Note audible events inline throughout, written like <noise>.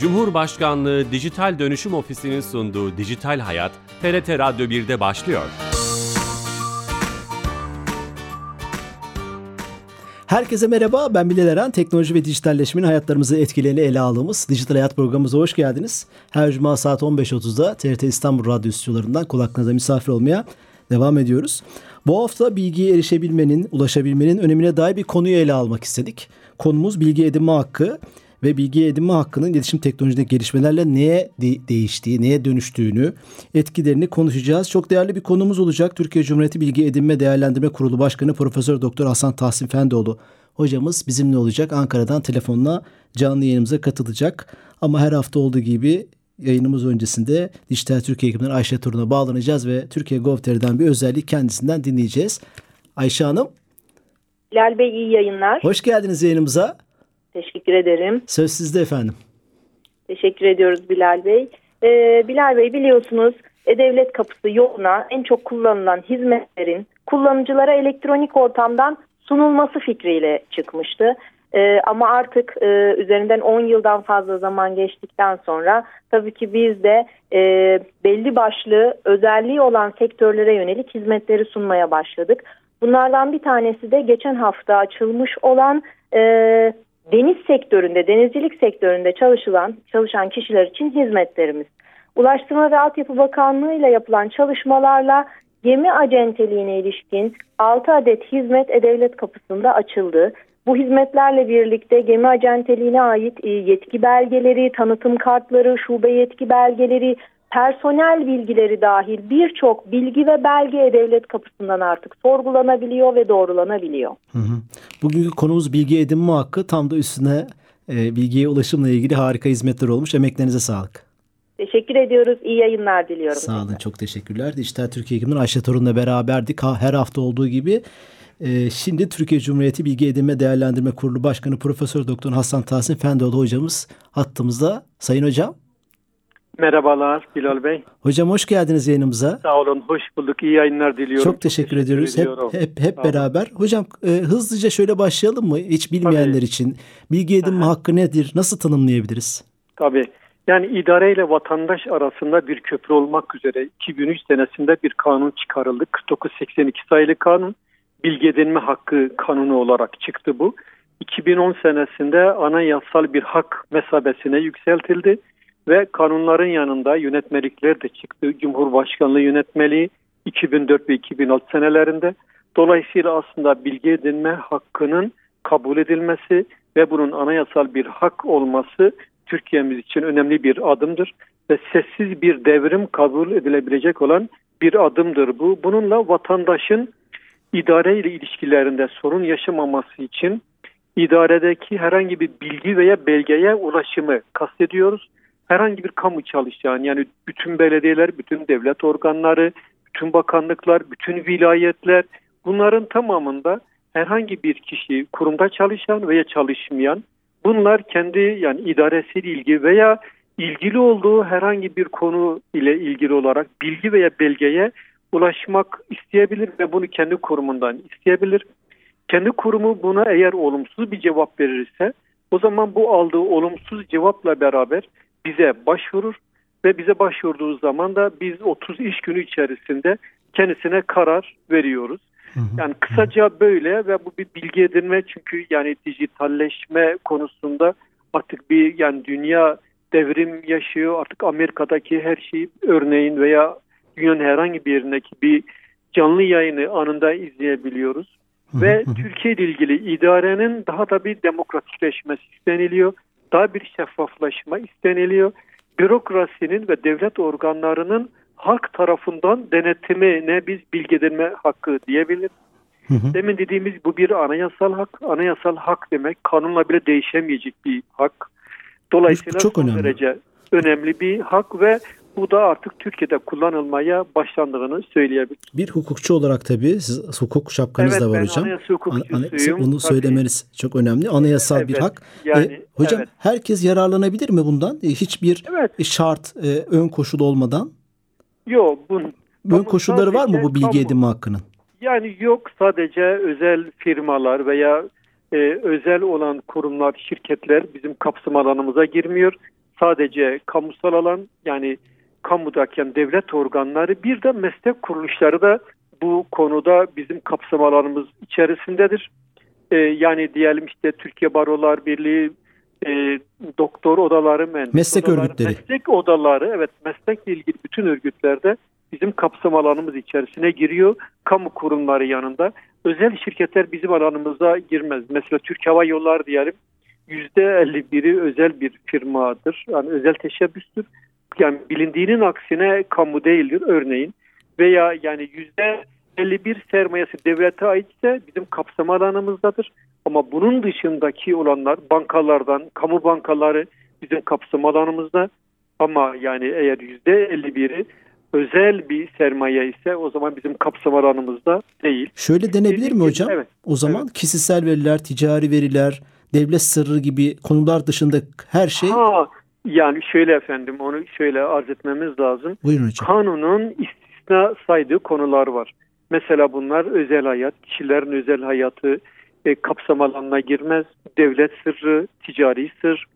Cumhurbaşkanlığı Dijital Dönüşüm Ofisi'nin sunduğu Dijital Hayat, TRT Radyo 1'de başlıyor. Herkese merhaba, ben Bilal Eren. Teknoloji ve dijitalleşmenin hayatlarımızı etkilerini ele aldığımız Dijital Hayat programımıza hoş geldiniz. Her cuma saat 15.30'da TRT İstanbul Radyo stüdyolarından kulaklarınıza misafir olmaya devam ediyoruz. Bu hafta bilgiye erişebilmenin, ulaşabilmenin önemine dair bir konuyu ele almak istedik. Konumuz bilgi edinme hakkı ve bilgi edinme hakkının iletişim teknolojideki gelişmelerle neye de- değiştiği, neye dönüştüğünü, etkilerini konuşacağız. Çok değerli bir konumuz olacak. Türkiye Cumhuriyeti Bilgi Edinme Değerlendirme Kurulu Başkanı Profesör Doktor Hasan Tahsin Fendoğlu hocamız bizimle olacak. Ankara'dan telefonla canlı yayınımıza katılacak. Ama her hafta olduğu gibi yayınımız öncesinde Dijital Türkiye ekibinden Ayşe Turun'a bağlanacağız ve Türkiye Gov.tr'den bir özellik kendisinden dinleyeceğiz. Ayşe Hanım, Bilal Bey iyi yayınlar. hoş geldiniz yayınımıza. Teşekkür ederim. Söz sizde efendim. Teşekkür ediyoruz Bilal Bey. Ee, Bilal Bey biliyorsunuz E-Devlet Kapısı yoluna en çok kullanılan hizmetlerin kullanıcılara elektronik ortamdan sunulması fikriyle çıkmıştı. Ee, ama artık e, üzerinden 10 yıldan fazla zaman geçtikten sonra tabii ki biz de e, belli başlı özelliği olan sektörlere yönelik hizmetleri sunmaya başladık. Bunlardan bir tanesi de geçen hafta açılmış olan e, deniz sektöründe, denizcilik sektöründe çalışılan çalışan kişiler için hizmetlerimiz. Ulaştırma ve Altyapı Bakanlığı ile yapılan çalışmalarla gemi acenteliğine ilişkin 6 adet hizmet E-Devlet kapısında açıldı. Bu hizmetlerle birlikte gemi acenteliğine ait e, yetki belgeleri, tanıtım kartları, şube yetki belgeleri, personel bilgileri dahil birçok bilgi ve belge E-Devlet kapısından artık sorgulanabiliyor ve doğrulanabiliyor. Hı hı. Bugünkü konumuz bilgi edinme hakkı. Tam da üstüne e, bilgiye ulaşımla ilgili harika hizmetler olmuş. Emeklerinize sağlık. Teşekkür ediyoruz. İyi yayınlar diliyorum. Sağ olun. Çok teşekkürler. Dijital Türkiye ekibinden Ayşe Torun'la beraberdik. Her hafta olduğu gibi. E, şimdi Türkiye Cumhuriyeti Bilgi Edinme Değerlendirme Kurulu Başkanı Profesör Doktor Hasan Tahsin Fendoğlu hocamız hattımızda. Sayın hocam. Merhabalar Bilal Bey. Hocam hoş geldiniz yayınımıza. Sağ olun, hoş bulduk. İyi yayınlar diliyorum. Çok teşekkür, ediyoruz. ediyorum. Hep hep hep beraber. Hocam e, hızlıca şöyle başlayalım mı? Hiç bilmeyenler Tabii. için bilgi edinme hakkı nedir? Nasıl tanımlayabiliriz? Tabii. Yani idare ile vatandaş arasında bir köprü olmak üzere 2003 senesinde bir kanun çıkarıldı. 4982 sayılı kanun. Bilgi edinme hakkı kanunu olarak çıktı bu. 2010 senesinde anayasal bir hak mesabesine yükseltildi ve kanunların yanında yönetmelikler de çıktı. Cumhurbaşkanlığı yönetmeliği 2004 ve 2006 senelerinde. Dolayısıyla aslında bilgi edinme hakkının kabul edilmesi ve bunun anayasal bir hak olması Türkiye'miz için önemli bir adımdır ve sessiz bir devrim kabul edilebilecek olan bir adımdır bu. Bununla vatandaşın idare ile ilişkilerinde sorun yaşamaması için idaredeki herhangi bir bilgi veya belgeye ulaşımı kastediyoruz. Herhangi bir kamu çalışan yani bütün belediyeler, bütün devlet organları, bütün bakanlıklar, bütün vilayetler bunların tamamında herhangi bir kişi kurumda çalışan veya çalışmayan bunlar kendi yani idaresiyle ilgili veya ilgili olduğu herhangi bir konu ile ilgili olarak bilgi veya belgeye ulaşmak isteyebilir ve bunu kendi kurumundan isteyebilir. Kendi kurumu buna eğer olumsuz bir cevap verirse o zaman bu aldığı olumsuz cevapla beraber bize başvurur ve bize başvurduğu zaman da biz 30 iş günü içerisinde kendisine karar veriyoruz. Yani kısaca böyle ve bu bir bilgi edinme çünkü yani dijitalleşme konusunda artık bir yani dünya devrim yaşıyor. Artık Amerika'daki her şey örneğin veya dünyanın herhangi bir yerindeki bir canlı yayını anında izleyebiliyoruz. Ve Türkiye ile ilgili idarenin daha da bir demokratikleşmesi isteniliyor. Daha bir şeffaflaşma isteniliyor. Bürokrasinin ve devlet organlarının halk tarafından denetimine biz bilgi edinme hakkı diyebiliriz. Hı hı. Demin dediğimiz bu bir anayasal hak. Anayasal hak demek kanunla bile değişemeyecek bir hak. Dolayısıyla Bu çok son önemli. derece önemli bir hak ve bu da artık Türkiye'de kullanılmaya başlandığını söyleyebiliriz. Bir hukukçu olarak tabii siz hukuk şapkanız Evet, da var ben hocam. anayasa hukukçusuyum. Bunu Tabii. söylemeniz çok önemli. Anayasal bir Evet, hak. yani, E, hocam evet. herkes yararlanabilir mi bundan? E, hiçbir Evet. şart, e, ön koşul olmadan. Yok bun, Ön koşulları var mı bu bilgi kamu. edinme hakkının? Yani yok sadece özel firmalar veya e, özel olan kurumlar, şirketler bizim kapsam alanımıza girmiyor. sadece kamusal alan yani kamudayken devlet organları bir de meslek kuruluşları da bu konuda bizim kapsam alanımız içerisindedir. Ee, yani diyelim işte Türkiye Barolar Birliği, e, doktor odaları, meslek odaları, örgütleri. Meslek odaları evet meslekle ilgili bütün örgütlerde bizim kapsam alanımız içerisine giriyor. Kamu kurumları yanında. Özel şirketler bizim alanımıza girmez. Mesela Türk Hava Yolları diyelim %51'i özel bir firmadır. Yani özel teşebbüstür. Yani bilindiğinin aksine kamu değildir örneğin. Veya yani %51 sermayesi devlete aitse bizim kapsam alanımızdadır. Ama bunun dışındaki olanlar bankalardan, kamu bankaları bizim kapsam alanımızda. Ama yani eğer %51'i özel bir sermaye ise o zaman bizim kapsam alanımızda değil. Şöyle denebilir mi hocam? Evet. O zaman evet. kişisel veriler, ticari veriler, devlet sırrı gibi konular dışında her şey... Ha, yani şöyle efendim onu şöyle arz etmemiz lazım. Buyurun hocam. Kanunun istisna saydığı konular var. Mesela bunlar özel hayat, kişilerin özel hayatı e, kapsam alanına girmez. Devlet sırrı, ticari sır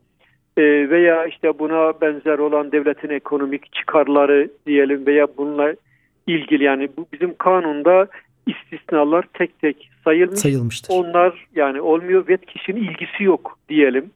e, veya işte buna benzer olan devletin ekonomik çıkarları diyelim veya bununla ilgili yani bu bizim kanunda istisnalar tek tek sayılmış. Sayılmıştır. Onlar yani olmuyor ve kişinin ilgisi yok diyelim.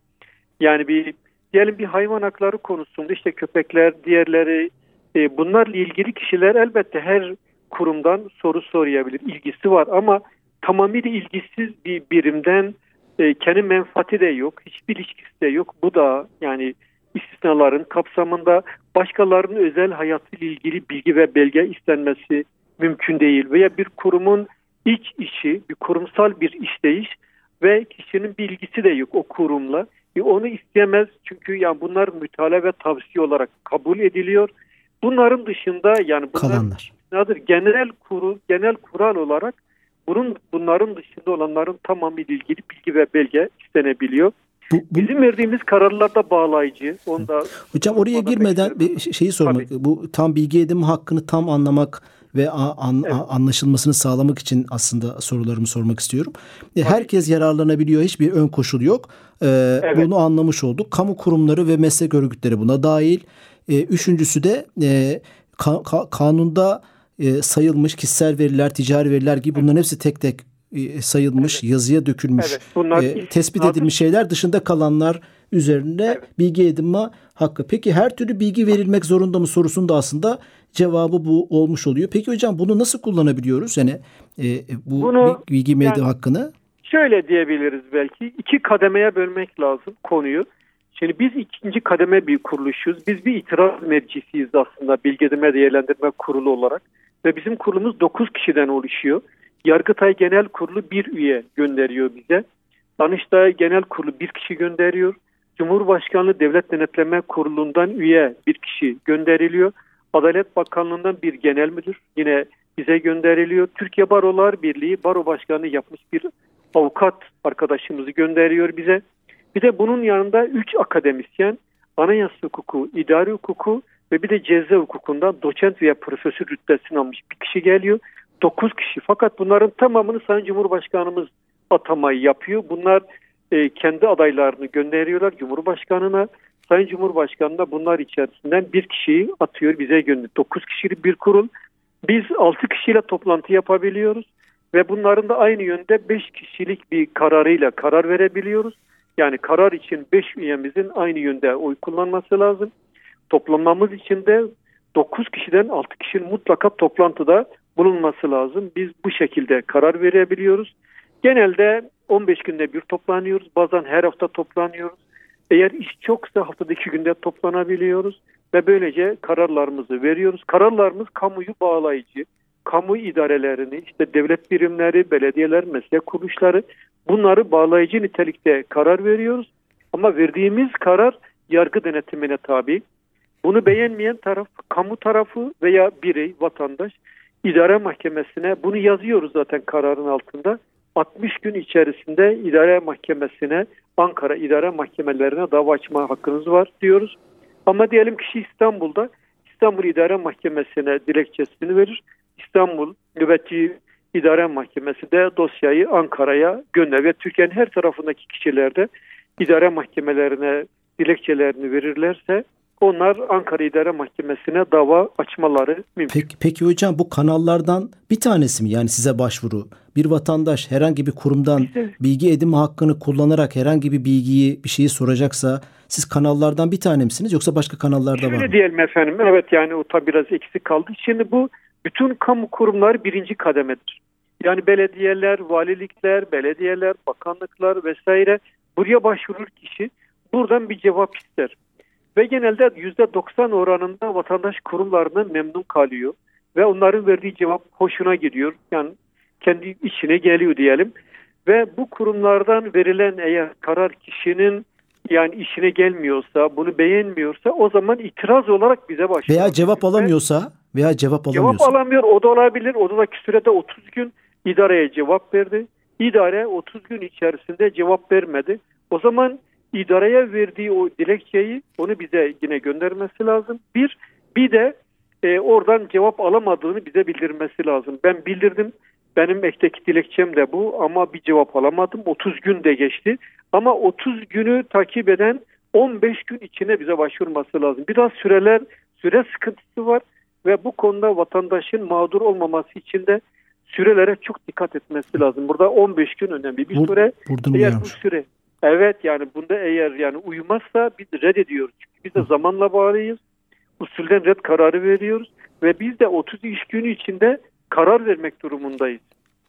Yani bir diyelim bir hayvan hakları konusunda işte köpekler, diğerleri e, bunlarla ilgili kişiler elbette her kurumdan soru sorabilir. ilgisi var ama tamamıyla ilgisiz bir birimden e, kendi menfaati de yok. Hiçbir ilişkisi de yok. Bu da yani istisnaların kapsamında başkalarının özel hayatıyla ilgili bilgi ve belge istenmesi mümkün değil. Veya bir kurumun iç işi, bir kurumsal bir işleyiş ve kişinin bilgisi de yok o kurumla. E onu isteyemez çünkü yani bunlar mütalaa ve tavsiye olarak kabul ediliyor. Bunların dışında yani bunlar kalanlar. Nedir? Genel kuru, genel kural olarak bunun bunların dışında olanların tamamıyla ilgili bilgi ve belge istenebiliyor. Bu, bu... Bizim verdiğimiz kararlar da bağlayıcı. Onda Hocam oraya girmeden bir şeyi sormak. Tabii. Bu tam bilgi edinme hakkını tam anlamak ve an, evet. anlaşılmasını sağlamak için aslında sorularımı sormak istiyorum. E. Herkes yararlanabiliyor. Hiçbir ön koşul yok. Ee, evet. Bunu anlamış olduk. Kamu kurumları ve meslek örgütleri buna dahil. Ee, üçüncüsü de e, ka, ka, kanunda e, sayılmış kişisel veriler, ticari veriler gibi bunların hepsi tek tek e, sayılmış, evet. yazıya dökülmüş, evet. Bunlar e, tespit edilmiş şeyler dışında kalanlar üzerinde evet. bilgi edinme hakkı. Peki her türlü bilgi verilmek zorunda mı sorusunda aslında cevabı bu olmuş oluyor. Peki hocam bunu nasıl kullanabiliyoruz? Yani e, bu bunu, bilgi medya yani, hakkını? Şöyle diyebiliriz belki. iki kademeye bölmek lazım konuyu. Şimdi biz ikinci kademe bir kuruluşuz. Biz bir itiraz meclisiyiz aslında Bilgi Edinme Değerlendirme Kurulu olarak. Ve bizim kurulumuz 9 kişiden oluşuyor. Yargıtay Genel Kurulu bir üye gönderiyor bize. Danıştay Genel Kurulu bir kişi gönderiyor. Cumhurbaşkanlığı Devlet Denetleme Kurulu'ndan üye bir kişi gönderiliyor. Adalet Bakanlığı'ndan bir genel müdür yine bize gönderiliyor. Türkiye Barolar Birliği Baro Başkanı yapmış bir avukat arkadaşımızı gönderiyor bize. Bir de bunun yanında 3 akademisyen anayasa hukuku, idari hukuku ve bir de ceza hukukundan doçent veya profesör rütbesini almış bir kişi geliyor. 9 kişi fakat bunların tamamını Sayın Cumhurbaşkanımız atamayı yapıyor. Bunlar e, kendi adaylarını gönderiyorlar Cumhurbaşkanına. Sayın Cumhurbaşkanı da bunlar içerisinden bir kişiyi atıyor bize gönderiyor. 9 kişilik bir kurul. Biz 6 kişiyle toplantı yapabiliyoruz ve bunların da aynı yönde 5 kişilik bir kararıyla karar verebiliyoruz. Yani karar için 5 üyemizin aynı yönde oy kullanması lazım. Toplanmamız için de 9 kişiden 6 kişinin mutlaka toplantıda bulunması lazım. Biz bu şekilde karar verebiliyoruz. Genelde 15 günde bir toplanıyoruz. Bazen her hafta toplanıyoruz. Eğer iş çoksa haftada iki günde toplanabiliyoruz ve böylece kararlarımızı veriyoruz. Kararlarımız kamuyu bağlayıcı, kamu idarelerini, işte devlet birimleri, belediyeler, meslek kuruluşları bunları bağlayıcı nitelikte karar veriyoruz. Ama verdiğimiz karar yargı denetimine tabi. Bunu beğenmeyen taraf, kamu tarafı veya birey, vatandaş idare mahkemesine bunu yazıyoruz zaten kararın altında. 60 gün içerisinde idare mahkemesine, Ankara idare mahkemelerine dava açma hakkınız var diyoruz. Ama diyelim kişi İstanbul'da İstanbul İdare Mahkemesi'ne dilekçesini verir. İstanbul Nöbetçi İdare Mahkemesi de dosyayı Ankara'ya gönderir ve Türkiye'nin her tarafındaki kişilerde idare mahkemelerine dilekçelerini verirlerse onlar Ankara İdare Mahkemesi'ne dava açmaları mümkün. Peki, peki hocam bu kanallardan bir tanesi mi yani size başvuru? Bir vatandaş herhangi bir kurumdan Bize- bilgi edinme hakkını kullanarak herhangi bir bilgiyi bir şeyi soracaksa siz kanallardan bir tane misiniz yoksa başka kanallarda var Şöyle mı? diyelim efendim. Evet yani o tabi biraz eksik kaldı. Şimdi bu bütün kamu kurumları birinci kademedir. Yani belediyeler, valilikler, belediyeler, bakanlıklar vesaire buraya başvurur kişi buradan bir cevap ister. Ve genelde %90 oranında vatandaş kurumlarından memnun kalıyor. Ve onların verdiği cevap hoşuna gidiyor. Yani kendi içine geliyor diyelim. Ve bu kurumlardan verilen eğer karar kişinin yani işine gelmiyorsa, bunu beğenmiyorsa o zaman itiraz olarak bize başvuruyor. Veya cevap alamıyorsa veya cevap Cevap alamıyorsa. alamıyor. O da olabilir. O da sürede 30 gün idareye cevap verdi. İdare 30 gün içerisinde cevap vermedi. O zaman idareye verdiği o dilekçeyi onu bize yine göndermesi lazım. Bir, bir de e, oradan cevap alamadığını bize bildirmesi lazım. Ben bildirdim. Benim ekteki dilekçem de bu ama bir cevap alamadım. 30 gün de geçti. Ama 30 günü takip eden 15 gün içine bize başvurması lazım. Biraz süreler, süre sıkıntısı var ve bu konuda vatandaşın mağdur olmaması için de sürelere çok dikkat etmesi lazım. Burada 15 gün önemli bir Bu- süre. Eğer bu süre evet yani bunda eğer yani uyumazsa biz reddediyoruz. Çünkü biz de zamanla bağlıyız. Usulden red kararı veriyoruz ve biz de 30 iş günü içinde karar vermek durumundayız.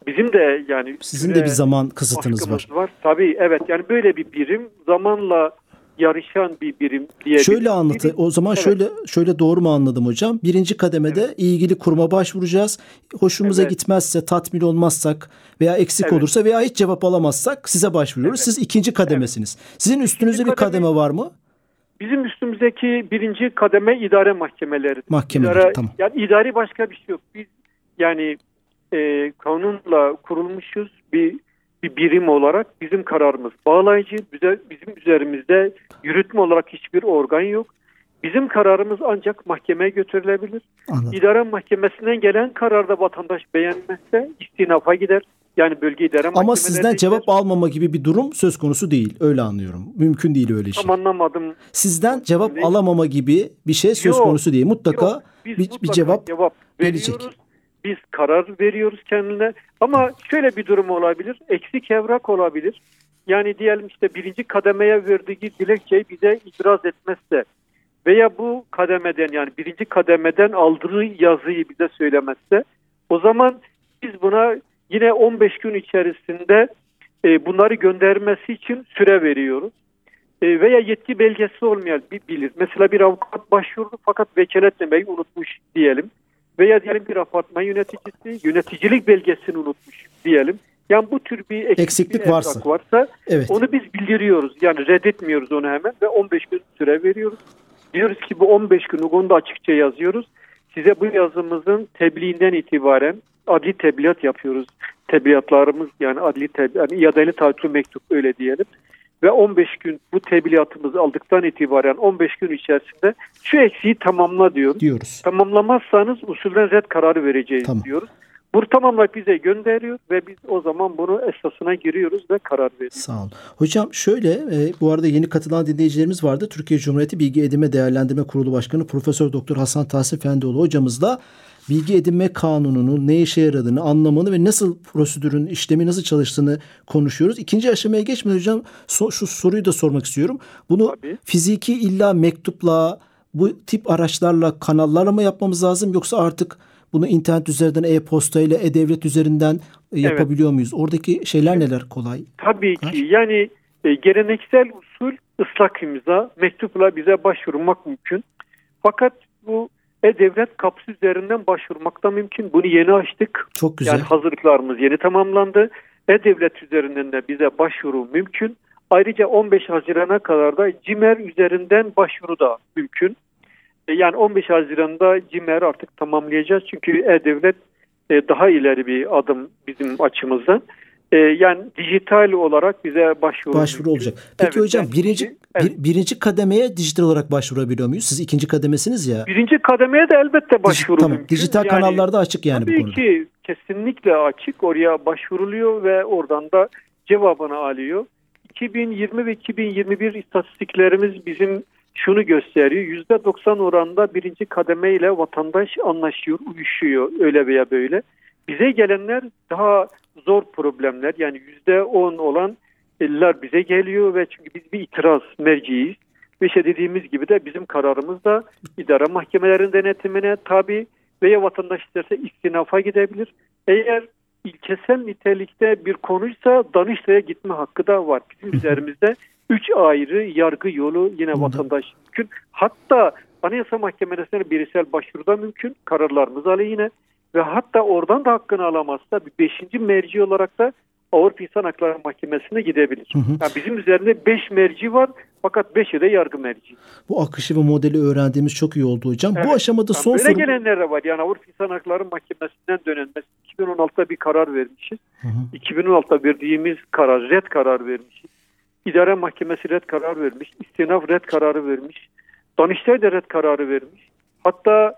Bizim de yani Sizin de bir zaman kısıtınız var. var. Tabii evet yani böyle bir birim zamanla yarışan bir birim diye. Şöyle anlatı. O zaman Evet. şöyle şöyle doğru mu anladım hocam? Birinci kademede ilgili kuruma başvuracağız. Hoşumuza Evet. gitmezse, tatmin olmazsak veya eksik Evet. olursa veya hiç cevap alamazsak size başvuruyoruz. Evet. Siz ikinci kademesiniz. Sizin üstünüzde bir kademe kademe- var mı? Bizim üstümüzdeki birinci kademe idare mahkemeleri. Mahkemeler, İdare- tamam. Yani idari başka bir şey yok. Biz yani e, kanunla kurulmuşuz bir bir birim olarak bizim kararımız bağlayıcı. Bizim üzerimizde yürütme olarak hiçbir organ yok. Bizim kararımız ancak mahkemeye götürülebilir. Anladım. İdare mahkemesinden gelen kararda vatandaş beğenmezse istinafa gider. Yani bölge idare Ama sizden gider. cevap almama gibi bir durum söz konusu değil. Öyle anlıyorum. Mümkün değil öyle şey. Tam anlamadım. Sizden cevap Değil. alamama gibi bir şey söz Yok, konusu değil. Mutlaka Yok, bir, bir mutlaka cevap cevap gelecek. Biz karar veriyoruz kendine. Ama şöyle bir durum olabilir. Eksik evrak olabilir. Yani diyelim işte birinci kademeye verdiği dilekçeyi bize itiraz etmezse veya bu kademeden yani birinci kademeden aldığı yazıyı bize söylemezse o zaman biz buna yine 15 gün içerisinde e, bunları göndermesi için süre veriyoruz. E, veya yetki belgesi olmayan bir bilir. Mesela bir avukat başvurdu fakat vekaletlemeyi unutmuş diyelim. Veya diyelim bir apartman yöneticisi yöneticilik belgesini unutmuş diyelim. Yani bu tür bir eksik Eksiklik bir varsa. varsa evet. onu biz bildiriyoruz. Yani reddetmiyoruz onu hemen ve 15 gün süre veriyoruz. Diyoruz ki bu 15 gün onu da açıkça yazıyoruz. Size bu yazımızın tebliğinden itibaren adli tebliğat yapıyoruz. Tebliğatlarımız yani adli tebliğat, yani iadeli taahhütlü mektup öyle diyelim. Ve 15 gün bu tebliğatımızı aldıktan itibaren 15 gün içerisinde şu eksiği tamamla diyoruz. diyoruz. Tamamlamazsanız usulden red kararı vereceğiz Tamam. diyoruz. Bu tamamlayıp bize gönderiyor ve biz o zaman bunu esasına giriyoruz ve karar veriyoruz. Sağ olun. Hocam şöyle e, bu arada yeni katılan dinleyicilerimiz vardı. Türkiye Cumhuriyeti Bilgi Edinme Değerlendirme Kurulu Başkanı Profesör Doktor Hasan Tahsin Fendioğlu hocamızla bilgi edinme kanununun ne işe yaradığını, anlamını ve nasıl prosedürün işlemi nasıl çalıştığını konuşuyoruz. İkinci aşamaya geçmeden hocam so- şu soruyu da sormak istiyorum. Bunu Tabii. fiziki illa mektupla bu tip araçlarla kanallarla mı yapmamız lazım yoksa artık bunu internet üzerinden e-posta ile e-devlet üzerinden e, yapabiliyor muyuz? Oradaki şeyler neler kolay? Tabii ki yani e, geleneksel usul ıslak imza mektupla bize başvurmak mümkün. Fakat bu e-devlet kapısı üzerinden başvurmak da mümkün. Bunu yeni açtık. Çok güzel. Yani hazırlıklarımız yeni tamamlandı. E-Devlet üzerinden de bize başvuru mümkün. Ayrıca 15 Haziran'a kadar da CİMER üzerinden başvuru da mümkün. E, Yani 15 Haziran'da CİMER artık tamamlayacağız. Çünkü E-Devlet e, daha ileri bir adım bizim açımızdan. E, Yani dijital olarak bize başvuru başvuru olacak. Peki Evet, hocam birinci evet. bir- birinci kademeye dijital olarak başvurabiliyor muyuz? Siz ikinci kademesiniz ya. Birinci kademeye de elbette Dij- başvuru tamam. mümkün. Dijital Yani- kanallarda açık yani bu Tabii konuda. ki kesinlikle açık. Oraya başvuruluyor ve oradan da cevabını alıyor. 2020 ve 2021 istatistiklerimiz bizim şunu gösteriyor. %90 oranda birinci kademe ile vatandaş anlaşıyor, uyuşuyor öyle veya böyle. Bize gelenler daha zor problemler yani %10 olan eller bize geliyor ve çünkü biz bir itiraz merciyiz. Ve işte dediğimiz gibi de bizim kararımız da idare mahkemelerin denetimine tabi veya vatandaş isterse istinafa gidebilir. Eğer ilkesel nitelikte bir konuysa Danıştay'a gitme hakkı da var. Bizim üzerimizde üç ayrı yargı yolu yine vatandaş mümkün. Hatta Anayasa Mahkemesi'ne bireysel başvuruda mümkün. Kararlarımız aleyhine ve hatta oradan da hakkını alamazsa bir beşinci merci olarak da Avrupa İnsan Hakları Mahkemesi'ne gidebilir. Hı hı. Yani bizim üzerinde 5 merci var fakat 5'i de yargı merci. Bu akışı ve modeli öğrendiğimiz çok iyi oldu hocam. Evet. Bu aşamada son yani soru... Böyle gelenler de var. Yani Avrupa İnsan Hakları Mahkemesi'nden dönen 2016'da bir karar vermişiz. Hı hı. 2016'da verdiğimiz karar, red karar vermişiz. İdare Mahkemesi red karar vermiş. İstinaf red kararı vermiş. Danıştay da red kararı vermiş. Hatta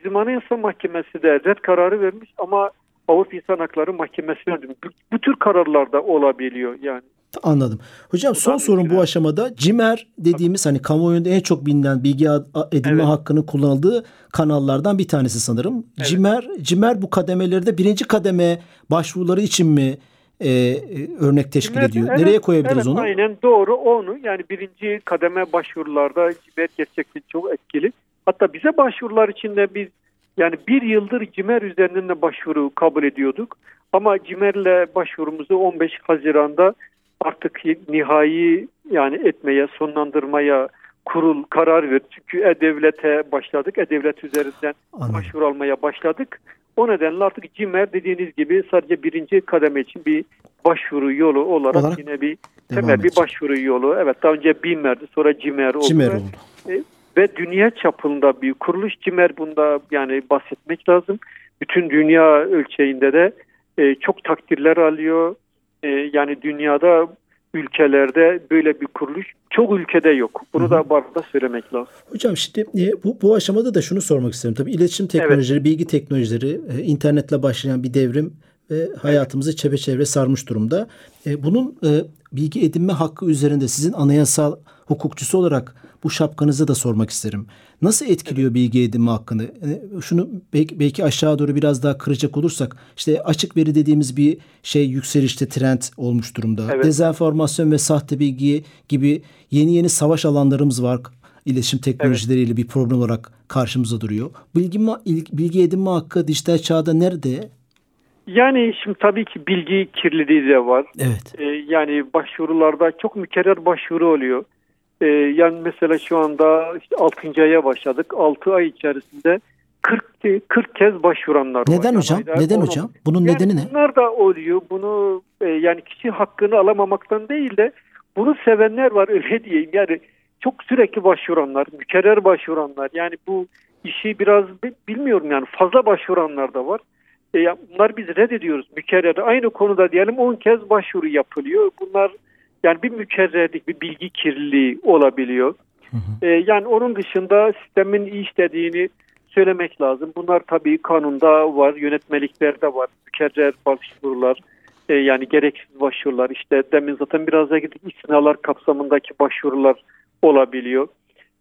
bizim Anayasa Mahkemesi de red kararı vermiş ama Avrupa İnsan Hakları Mahkemesi'ne bu, bu tür kararlarda olabiliyor yani. Anladım. Hocam son sorun bu aşamada CİMER dediğimiz hani kamuoyunda en çok bilinen bilgi edinme evet. hakkının kullanıldığı kanallardan bir tanesi sanırım. Evet. CİMER, CİMER bu kademelerde birinci kademe başvuruları için mi e, örnek teşkil evet, ediyor? Evet, Nereye koyabiliriz evet, onu? Aynen doğru onu yani birinci kademe başvurularda CİMER gerçekten çok etkili. Hatta bize başvurular içinde biz yani bir yıldır CİMER üzerinden de başvuru kabul ediyorduk. Ama CİMER'le başvurumuzu 15 Haziran'da artık nihai yani etmeye, sonlandırmaya kurul karar verdi. Çünkü E-Devlet'e başladık. E-Devlet üzerinden Anladım. başvuru almaya başladık. O nedenle artık CİMER dediğiniz gibi sadece birinci kademe için bir başvuru yolu olarak, olarak yine bir temel bir başvuru yolu. Evet daha önce BİMER'di sonra CİMER oldu. CİMER oldu. E, ve dünya çapında bir kuruluş CİMER bunda yani bahsetmek lazım. Bütün dünya ölçeğinde de e, çok takdirler alıyor. E, yani dünyada ülkelerde böyle bir kuruluş çok ülkede yok. Bunu da bu arada söylemek lazım. Hocam şimdi e, bu, bu aşamada da şunu sormak isterim. Tabii iletişim teknolojileri, evet. bilgi teknolojileri, e, internetle başlayan bir devrim ve hayatımızı çepeçevre sarmış durumda. E, bunun bilgi edinme hakkı üzerinde sizin anayasal hukukçusu olarak bu şapkanızı da sormak isterim. Nasıl etkiliyor bilgi edinme hakkını? E, şunu belki, belki aşağı doğru biraz daha kıracak olursak işte açık veri dediğimiz bir şey yükselişte trend olmuş durumda. Evet. Dezenformasyon ve sahte bilgi gibi yeni yeni savaş alanlarımız var. İletişim teknolojileriyle evet. bir problem olarak karşımıza duruyor. Bilgi, bilgi edinme hakkı dijital çağda nerede? Yani şimdi tabii ki bilgi kirliliği de var. Evet. Ee, yani başvurularda çok mükerrer başvuru oluyor. Ee, yani mesela şu anda işte 6. aya başladık. 6 ay içerisinde 40 40 kez başvuranlar Neden var. Neden hocam? Yani Neden hocam? Bunun yani nedeni ne? Bunlar da oluyor. Bunu e, yani kişi hakkını alamamaktan değil de bunu sevenler var <laughs> öyle diyeyim. Yani çok sürekli başvuranlar, mükerrer başvuranlar. Yani bu işi biraz bilmiyorum yani fazla başvuranlar da var. E, bunlar biz reddediyoruz mükerrer. Aynı konuda diyelim 10 kez başvuru yapılıyor. Bunlar yani bir mükerrerlik, bir bilgi kirliliği olabiliyor. Hı hı. E, yani onun dışında sistemin iyi işlediğini söylemek lazım. Bunlar tabii kanunda var, yönetmeliklerde var. Mükerrer başvurular, e, yani gereksiz başvurular. İşte demin zaten biraz da gittik istinalar kapsamındaki başvurular olabiliyor.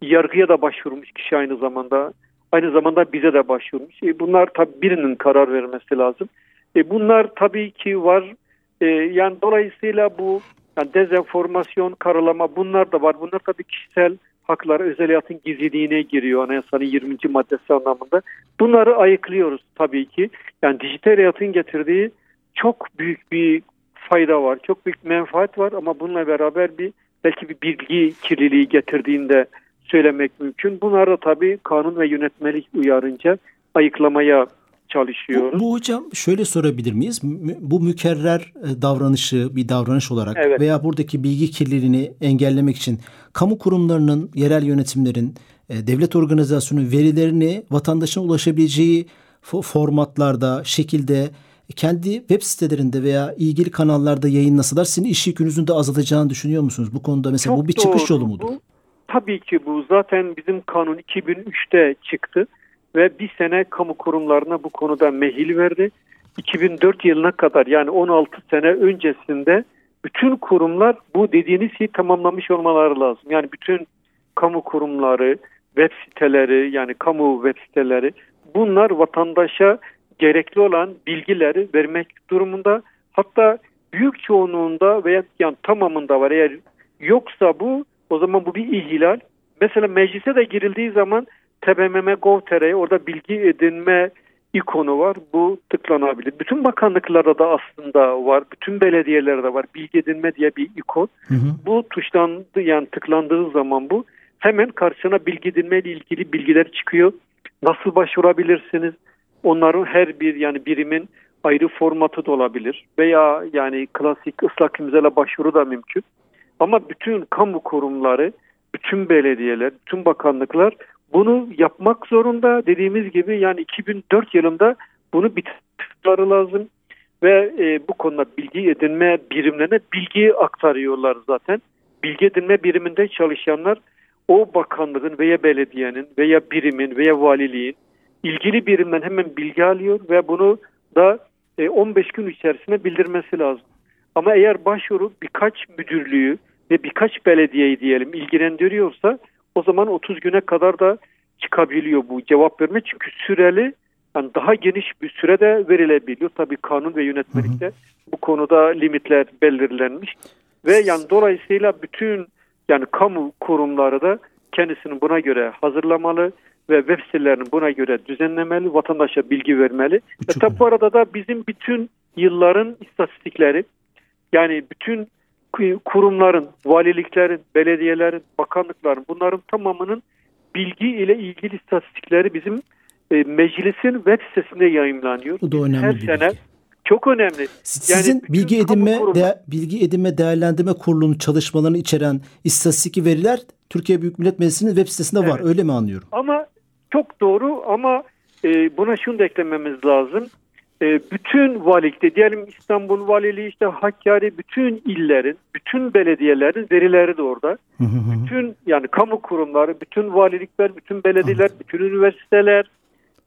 Yargıya da başvurmuş kişi aynı zamanda. Aynı zamanda bize de başvurmuş. E, bunlar tabii birinin karar vermesi lazım. E, bunlar tabii ki var. E, yani dolayısıyla bu yani dezenformasyon, karalama bunlar da var. Bunlar tabii kişisel haklar, özel hayatın gizliliğine giriyor anayasanın 20. maddesi anlamında. Bunları ayıklıyoruz tabii ki. Yani dijital hayatın getirdiği çok büyük bir fayda var, çok büyük menfaat var ama bununla beraber bir belki bir bilgi kirliliği getirdiğinde söylemek mümkün. Bunları da tabii kanun ve yönetmelik uyarınca ayıklamaya çalışıyoruz. Bu, bu hocam şöyle sorabilir miyiz? Bu mükerrer e, davranışı bir davranış olarak evet. veya buradaki bilgi kirliliğini engellemek için kamu kurumlarının, yerel yönetimlerin, e, devlet organizasyonu verilerini vatandaşın ulaşabileceği formatlarda, şekilde kendi web sitelerinde veya ilgili kanallarda yayınlasalar sizin iş yükünüzün de azalacağını düşünüyor musunuz? Bu konuda mesela Çok bu bir doğru. çıkış yolu mudur? Bu, tabii ki bu zaten bizim kanun 2003'te çıktı ve bir sene kamu kurumlarına bu konuda mehil verdi. 2004 yılına kadar yani 16 sene öncesinde bütün kurumlar bu dediğiniz şeyi tamamlamış olmaları lazım. Yani bütün kamu kurumları, web siteleri yani kamu web siteleri bunlar vatandaşa gerekli olan bilgileri vermek durumunda. Hatta büyük çoğunluğunda veya yani tamamında var. Eğer yoksa bu o zaman bu bir ihlal. Mesela meclise de girildiği zaman tbmm.gov.tr'ye orada bilgi edinme ikonu var. Bu tıklanabilir. Bütün bakanlıklarda da aslında var. Bütün belediyelerde var. Bilgi edinme diye bir ikon. Hı hı. Bu tuşlandı yani tıklandığı zaman bu hemen karşına bilgi edinme ile ilgili bilgiler çıkıyor. Nasıl başvurabilirsiniz? Onların her bir yani birimin ayrı formatı da olabilir veya yani klasik ıslak imzala başvuru da mümkün. Ama bütün kamu kurumları, bütün belediyeler, bütün bakanlıklar bunu yapmak zorunda. Dediğimiz gibi yani 2004 yılında bunu bitirmeleri lazım ve e, bu konuda bilgi edinme birimlerine bilgi aktarıyorlar zaten. Bilgi edinme biriminde çalışanlar o bakanlığın veya belediyenin veya birimin veya valiliğin ilgili birimden hemen bilgi alıyor ve bunu da 15 e, gün içerisinde bildirmesi lazım. Ama eğer başvuru birkaç müdürlüğü ve birkaç belediyeyi diyelim ilgilendiriyorsa o zaman 30 güne kadar da çıkabiliyor bu cevap verme. Çünkü süreli yani daha geniş bir sürede verilebiliyor. Tabii kanun ve yönetmelikte hı hı. bu konuda limitler belirlenmiş. Ve yani dolayısıyla bütün yani kamu kurumları da kendisini buna göre hazırlamalı ve web sitelerini buna göre düzenlemeli, vatandaşa bilgi vermeli. E tabi bu arada da bizim bütün yılların istatistikleri yani bütün kurumların, valiliklerin, belediyelerin, bakanlıkların bunların tamamının bilgi ile ilgili istatistikleri bizim e, meclisin web sitesinde yayınlanıyor. Bu da önemli Her sene bilgi. çok önemli. Sizin yani bilgi edinme de, bilgi edinme değerlendirme kurulunun çalışmalarını içeren istatistik veriler Türkiye Büyük Millet Meclisi'nin web sitesinde evet. var. Öyle mi anlıyorum? Ama çok doğru ama e, buna şunu da eklememiz lazım. E, bütün valilikte diyelim İstanbul Valiliği işte Hakkari bütün illerin, bütün belediyelerin verileri de orada. bütün yani kamu kurumları, bütün valilikler, bütün belediyeler, bütün üniversiteler,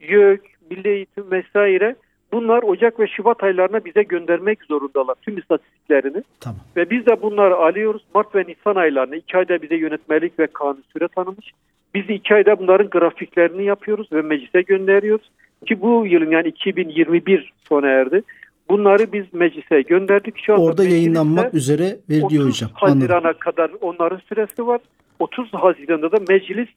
YÖK, Milli Eğitim vesaire bunlar Ocak ve Şubat aylarına bize göndermek zorundalar tüm istatistiklerini. Tamam. Ve biz de bunları alıyoruz. Mart ve Nisan aylarına iki ayda bize yönetmelik ve kanun süre tanımış. Biz iki ayda bunların grafiklerini yapıyoruz ve meclise gönderiyoruz. Ki bu yılın yani 2021 sona erdi. Bunları biz meclise gönderdik. Şu anda Orada yayınlanmak üzere veriliyor hocam. Haziran'a kadar onların süresi var. 30 Haziran'da da meclis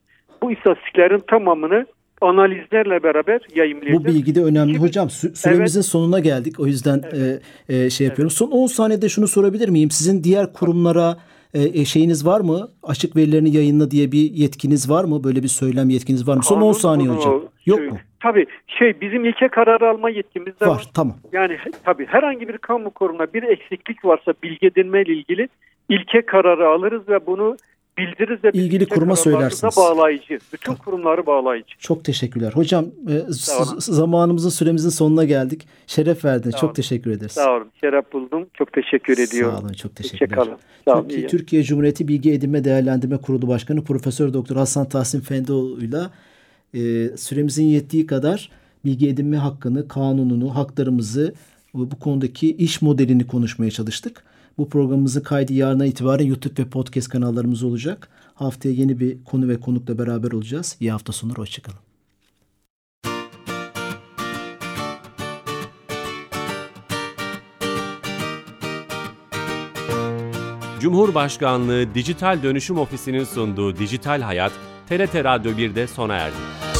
bu istatistiklerin tamamını analizlerle beraber yayınlayacak. Bu bilgi de önemli Şimdi, hocam. Süremizin evet. sonuna geldik. O yüzden evet. e, e, şey yapıyorum. Evet. Son 10 saniyede şunu sorabilir miyim? Sizin diğer kurumlara e, e, şeyiniz var mı? Açık verilerini yayınla diye bir yetkiniz var mı? Böyle bir söylem yetkiniz var mı? Son 10 saniye hocam. Yok şey, mu? Tabii şey bizim ilke kararı alma yetkimiz de var. var. Tamam. Yani tabii herhangi bir kamu kurumuna bir eksiklik varsa bilgi edinme ile ilgili ilke kararı alırız ve bunu bildiririz ve ilgili kuruma söylersiniz. bağlayıcı. Bütün kurumları bağlayıcı. Çok teşekkürler. Hocam e, zamanımızın süremizin sonuna geldik. Şeref verdiniz. Çok teşekkür ederiz. Sağ olun. Şeref buldum. Çok teşekkür ediyorum. Sağ olun. Çok teşekkürler. Sağ olun. Türkiye, Türkiye Cumhuriyeti Bilgi Edinme Değerlendirme Kurulu Başkanı Profesör Doktor Hasan Tahsin Fendoğlu'yla e, süremizin yettiği kadar bilgi edinme hakkını, kanununu, haklarımızı bu konudaki iş modelini konuşmaya çalıştık. Bu programımızın kaydı yarına itibaren YouTube ve podcast kanallarımız olacak. Haftaya yeni bir konu ve konukla beraber olacağız. İyi hafta sonları, hoşçakalın. Cumhurbaşkanlığı Dijital Dönüşüm Ofisi'nin sunduğu Dijital Hayat, TRT Radyo 1'de sona erdi.